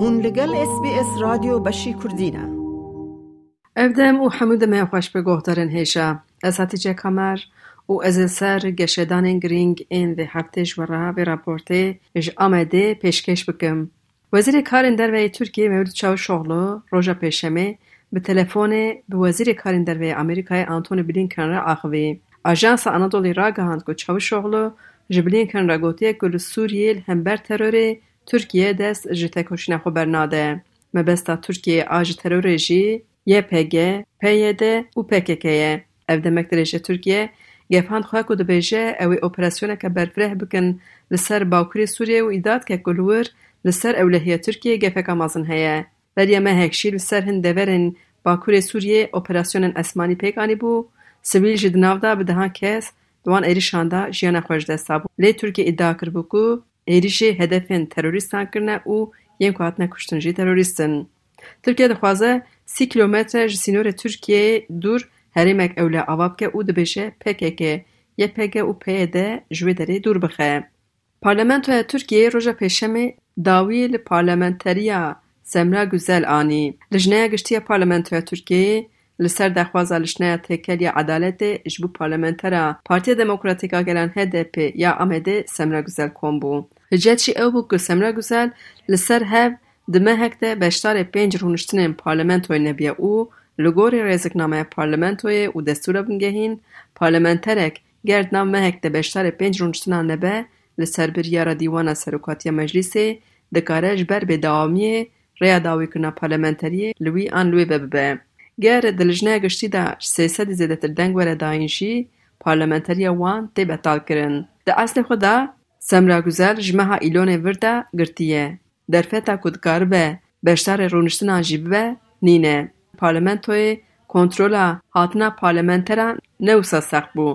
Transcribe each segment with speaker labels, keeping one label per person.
Speaker 1: هون لگل اس بی اس رادیو بشی کردینه
Speaker 2: افدم او حمود می خوش به گوهدارن هیشا از حتی جه کمر او از سر گشدان گرینگ این ده هفته جورا به راپورته اج آمده پیشکش بکم. وزیر کارن در وی ترکیه مورد چاو شغلو روژا پیشمه به تلفن به وزیر کارن در وی امریکای آنتونی بلینکن را آخوی. آجانس آنادولی را گهاند که چاو شغلو جبلینکن را گوتیه که سوریه هم بر تروره Tirkiye dest ji tekoşîna xwe bernade. Mebesta Tirkiyeyê a ji terorê YPG, PYD û PKK ye. Ev demek dirêje Tirkiye gefand xwe ku dibêje ew ê operasyoneke berfireh bikin li ser Bakurê Sûriyê û îdad ke ku li li ser ewlehiya Tirkiyê gefeka mezin heye. Beriya mehek jî li ser hin deverên Bakurê Sûriyê operasyonên esmanî pêk anîbû, sivîl ji di nav da bi dehan kes di wan êrişan de jiyana xwe ji dest dabû. Lê Tirkiye îdia kiribû ku êrişê hedefên terorîstan kirine û yên ku hatine kuştin jî terorîstin. Tirkiye kilometre ji sînorê Tirkiyeyê dûr herêmek ewle ava bike û dibêje PKK, YPG û PYD ji wê derê dûr bixe. Parlamentoya Tirkiyeyê roja pêşemê dawî li parlamenteriya Semra Güzel anî. Lijneya Giştî Parlamentoya Tirkiyeyê li ser daxwaza lijneya têkeliya Edaletê ji bo parlamentera Partiya Demokratîk a Gelan HDP ya Amedê Semra Güzel kom bû. Hicret jî ew bû ku Semra Güzel li ser hev di mehek de beşdarê pênc rûniştinên parlamentoyê nebiye û li gorî rêziknameya parlamentoyê û destûra bingehîn, parlamenterek ger nav mehek de beşdarê pênc rûniştinan nebe li ser biryara Dîwana Serokatiya Meclîsê dikare ji ber bêdewamiyê rêya dawîkirina parlamenteriyê li wî an ve bibe. Ger di lijneya giştî de sê sedî zêdetir deng were dayîn jî parlamenteriya wan tê betalkirin. Di eslê xwe de سمرا گزل جمعه ایلون وردا گرتیه. درفتا کدکار به بشتر رونشتن آجیب نینه. پارلمنتوی کنترولا حاطنا پارلمنتران نوسا سخت بو.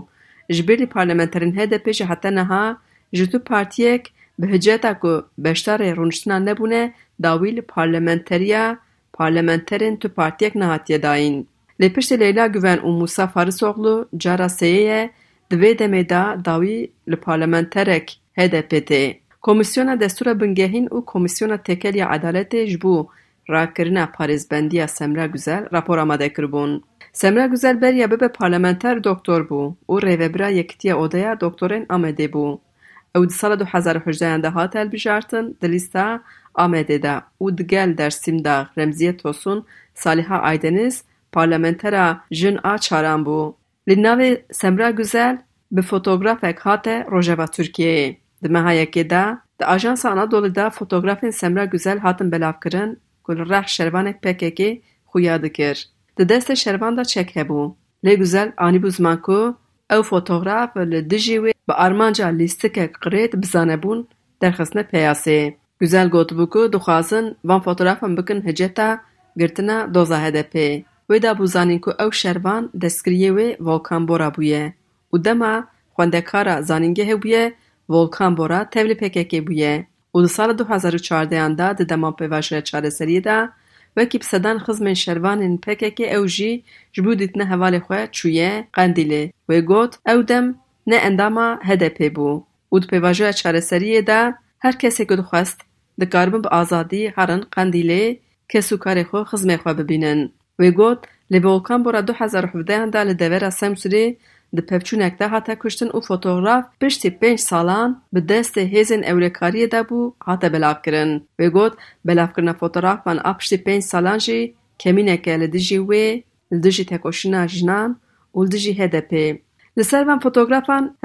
Speaker 2: جبیلی پارلمنترین هده پیش حتی نها جتو پارتیک به هجتا که بشتر رونشتن نبونه داویل پارلمنتریا پارلمنترین تو پارتیک نهاتیه داین. لپشت لیلا گوون و موسا فارس اغلو جارا سیه دوی دمیده داوی لپارلمنترک HDP tê. Komîsyona Destûra Bingehîn û Komîsyona Têkeliya Edaletê ji bo rakirina parêzbendiya Semra Güzel rapor amade kiribûn. Semra Güzel beriya bibe parlamenter doktor bû û rêvebira Yekîtiya Odaya Doktorên Amedê bû. Ew di sala du hezar û hejdeyan de hat hilbijartin di lîsta Amedê de û digel Dersîm de Remziye Tosun Saliha Aydeniz parlamentera jin a çaran bû. Li navê Semra Güzel bi fotografek hate Rojava Tirkiyeyê. Di meha yekê de di Ajansa Anadolu de fotografên Semra Güzel hatin belavkirin ku li rex şervanek PKK xuya dikir. Di destê şervan de çek hebû. Lê Güzel anîbû ziman ku ew fotograf li dijî wê bi armanca lîstikek qirêt bizanebûn derxistine peyasê. Güzel gotibû ku dixwazin van fotografan bikin hiceta girtina doza HDP. Wê de bû zanîn ku ew şervan destgiriyê wê Volkan Bora bûye û dema xwendekara zanîngehê bûye ولکان بورا تولی پکک بویه و در سال 2014 اندا در دمان پیواشه چاره سریه دا و کیپ سدان خزم شروان این پکک اوجی جبو دیتن حوال خواه چویه قندیلی و گوت او دم نه اندام هدپی بو و در پیواشه چاره سریه دا هر کسی که دخواست در کاربن به آزادی هرن قندیلی کسو کار خو خزم خو ببینن و گوت لی ولکان بورا 2017 اندا لدوره سمسوری د پچونک ده هاته کشتن او فوتوګراف 55 سالان په دسته هیزن اورکاری ده بو هاته بل افکرن وی ګوت بل افکرن فوتوګراف من اپښې پنځ سالان جی کمنه کله د جی وی د جی جنان او د هده لسره من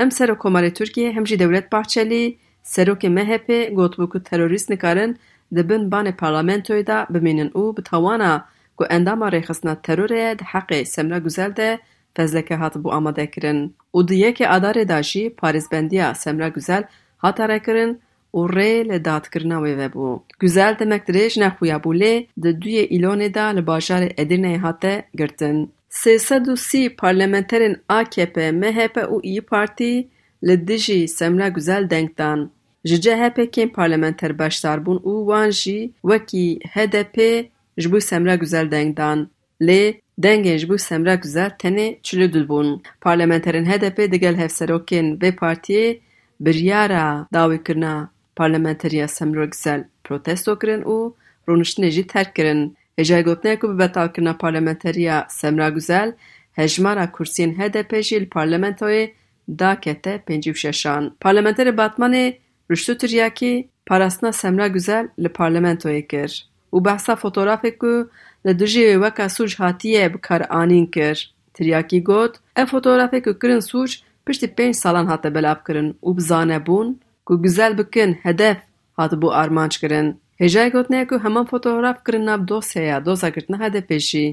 Speaker 2: هم سره کومه ترکیه هم جی دولت پښچلی سره کې مه په بوکو بو نکارن د بن بان پارلمنتوی ده بمنن او په توانا کو انداما رخصنه تروره ده حق سمره ګزل ده fezleke hatibû amadekirin û di yekê adarê de jî parêzbendiya Semra Güzel hat arekirin û rê li dadkirina wê vebû. Güzel demek dirêj nexuya bû lê di duyê îlonê de li bajarê Edirneyê hate girtin. Sê sed û sî parlamenterên AKP, MHP û İyi Partî li dijî Semra Güzel deng dan. Ji CHPkên parlamenter beşdar bûn û wan jî wekî HDP ji bo Semra Güzel deng dan. Lê dengên ji bo Semra Güzel tenê çilû dil bûn. Parlamenterên HDP digel hevserokên vê partiyê biryara dawîkirina parlamenteriya Semra Güzel protesto kirin û rûniştinê jî terk kirin. Hêjayê gotiye ku bi betalkirina parlamenteriya Semra Guzel, hejmara kursiyên HDP jî li parlamentoyê dakete pêncî û şeşan. Parlamenterê Batmanê Ruştû Tiryakî parastina Semra Guzel li parlamentoyê kir û behsa fotoğrafê ku له دژې وکا سوج هاتیې به کار انین تریاکی ګوت ان فوتوګرافي کو کرن سوج پښته پین سالان هاته بل اپ کرن او بزانه بون کو ګزل بکن هدف هاته بو ارمان چکرن هجای ګوت نه کو همان فوتوګراف کرن نا دو دوسا کټنه هدف پېشي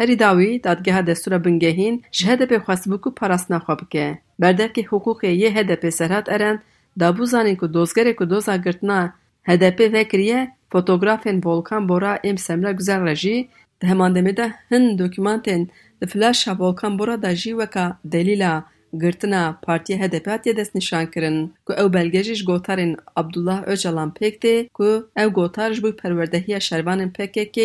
Speaker 2: هرې داوی دادګه د سوره بنګهین جهاد به خاص بو کو پراس نه خوب کې بردا حقوق یې هدف سرحد ارن دابو زانه کو دوسګره کو دوسا کټنه هدف پې فکرې fotografên Volkan Bora êm Semra Guzel re jî di heman demê de hin dokûmantên li flaşa Volkan Bora da jî weka delîla girtina Partiya HDP hatiye destnîşankirin ku ew belge jî ji gotarên Abdullah Öcalan pêk tê ku ew gotar ji bo perwerdehiya şervanên PKK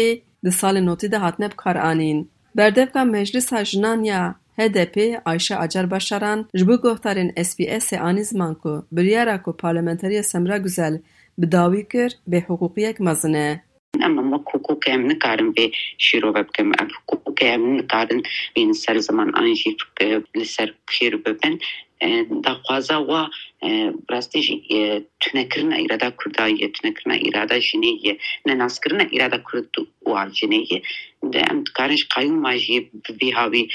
Speaker 2: di salê notî de hatine bikaranîn. Berdevka Meclisa Jinan ya HDP Ayşe Acar Başaran ji bo gohtarên SPSê anî ziman ku biryara ku parlamenteriya Semra Guzel bi dawî kir bê hiqûqiyek mezin e.
Speaker 3: Ama wek hukukê em nikarin vê şîrove bikim ev hukukê em nikarin bên ser ziman an jî li ser pîr bibin daxwaza wa rastî jî tunekirina îrada Kurda ye tunekirina îrada jinê ye nenazkirina îrada Kurd û jinê ye de em dikarin ji qayûma jî vî havî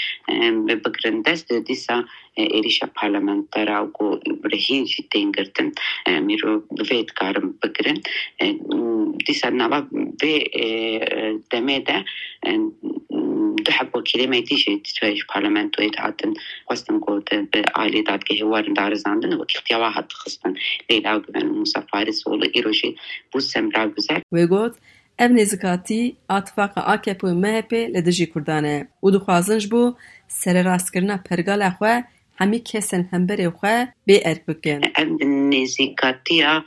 Speaker 3: bigirin dest dîsa êrişa parlamentera ku rehîn jî tên ده حب کلی میتیش توش پارلمان توی تاتن خستن کرد به عالی داد که هوار داره زندن و کیتی و هد خستن لیل آگو من مسافری سول
Speaker 2: ایروشی بود سمت را و گفت اب نزکاتی اتفاق آکه پو مهپ لدجی کردنه. او دخوازنش بو سر راست کردن پرگال خو همی کسن همبری خو بی
Speaker 3: ارکوکن. اب نزکاتیا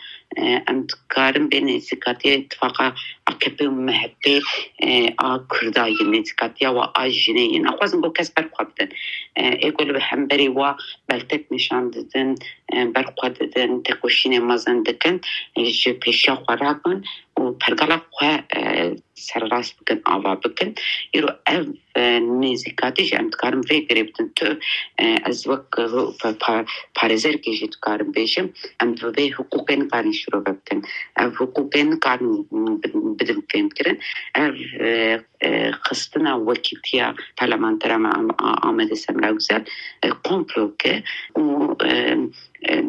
Speaker 3: dikarin bê nêzîkatiya ittifaqa AKP û MHP a Kurda yên nêzîkatiya we a jinê yên xwazin bo kes berxwe bidin. Ê ku li bi hemberê wa beltek nîşan didin berxwe didin tekoşînê mezin dikin ji pêşiya xwe rakin û pergala xwe serrast bikin ava bikin îro ev nêzîkatî jî em dikarin vê girê bidin tu ez wek parêzerkê jî dikarim bêjim em bi vê hiqûqê nikarin şîrove bikin ev hiqûqê nikarin bidin fêm kirin ev xistina wekîtiya parlamentera me Amedê Semra Güzel komploke û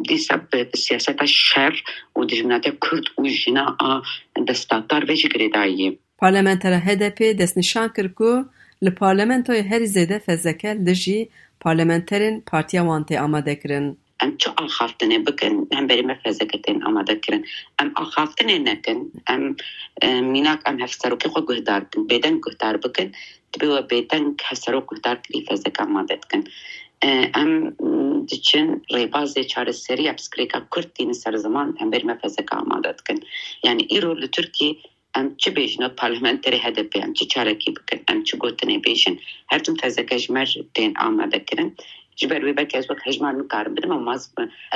Speaker 3: dîsa bi siyaseta şer û dijminatiya Kurd û jina a destadar vê jî girêdayî
Speaker 2: پارلمانتر HDP دست نشان کرد که ل پارلمانتوی هر زده فزکل دژی پارلمانترین پارتی آمانت آماده کردن.
Speaker 3: ام چه آخافت نه بکن، هم بری مفزکت آماده کردن. ام آخافت نکن، ام میناک ام هفته که خود گهدار بکن، بدن گهدار بکن، تبی و بدن هفته رو گهدار کلی فزک آماده کن. ام دیشن ریباز چاره سری ابسکریکا کردین سر زمان هم بری مفزک آماده کن. یعنی ایرو ل ترکی em çi bêjin parlamenterê HDP em çi çarekî bikin em çi gotinê bêjin her tim fezeke ji me tên amadekirin ji ber wê belkî ez wek hejmar nikarim bidim ama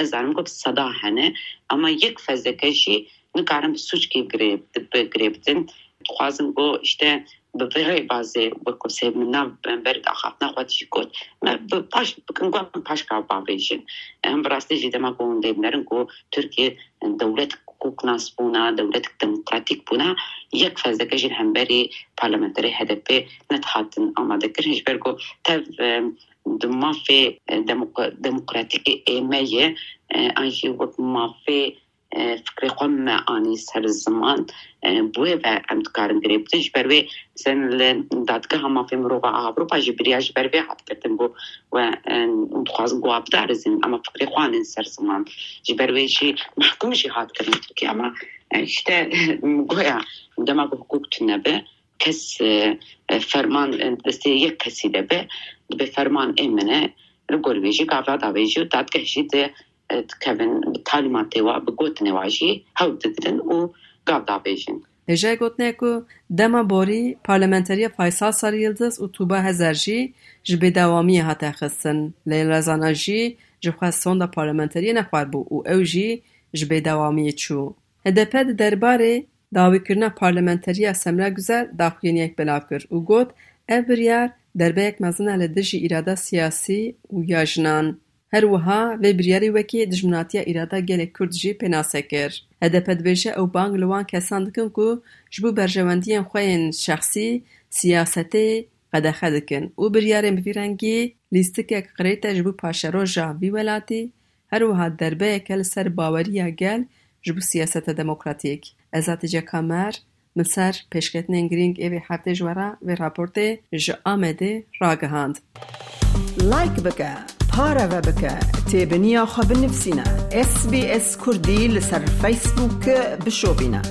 Speaker 3: ez zanim ku seda hene ama yek fezeke jî nikarim bi suçkî girê bidin dixwazim bo işte bi vê rêbazê wek sêv min nav ber axaftina xwe jî got me bi paş bikin got paş kav bavêjin em bi rastî jî کوکناس بونا دولتك ديمقراطيك بونا يك یک فزدکه جیل همبری پارلمانتری HDP نت هاتن آماده کرن جبرگو تف دمافه دموکراتیک ایمیه انجی وقت مافي فکر خود معانی سر زمان بوه و امتکارن گره بودن جبر وی سن لدادگه هم آفیم رو با آبرو پا جبریا جبر حد کردن بو و خواست گواب دارزن اما فکر خوان این سر زمان جبر وی جی محکوم جی حد کردن توکی اما اشتا گویا دما با حقوق تنه به کس فرمان دسته یک کسی ده به به فرمان امنه رو گروه جی قابل داوی جی و دادگه جی ده talîmatê wa bi gotinê wa jî hewl digirin û gav dabêjin.
Speaker 2: Hêja gotiye ku dema borî parlamenteriya Faysal Sarı Yıldız û Tuba Hezer jî ji bêdewamiyê hate xistin. Leyla Zana jî ji xwe sonda parlamenteriyê nexwarbû û ew jî ji bêdewamiyê çû. HDP di derbarê dawîkirina parlamenteriya Semra Guzer daxuyaniyek belav kir û got ev biryar derbeyek mezin e li dijî îrada siyasî û ya. هر وها وی بریاری وکی دجمناتی ایرادا گیلی کرد جی پیناسه کر. هده پدویشه او بانگ لوان کسان جبو برجواندی هم خواین شخصی سیاسته قدخه دکن. او بریاری مفیرنگی لیستی که قریتا جبو پاشرو جا بیولاتی هر وها دربه اکل سر باوری ها گل جبو سیاست دموکراتیک. ازاتی کمر کامر مصر پشکتن انگرینگ ایوی حفته جوارا وی راپورت جا لایک بکن کار و
Speaker 1: بکه تیب نیا خواب نفسینا اس بی اس کردی لسر فیسبوک بشو بینه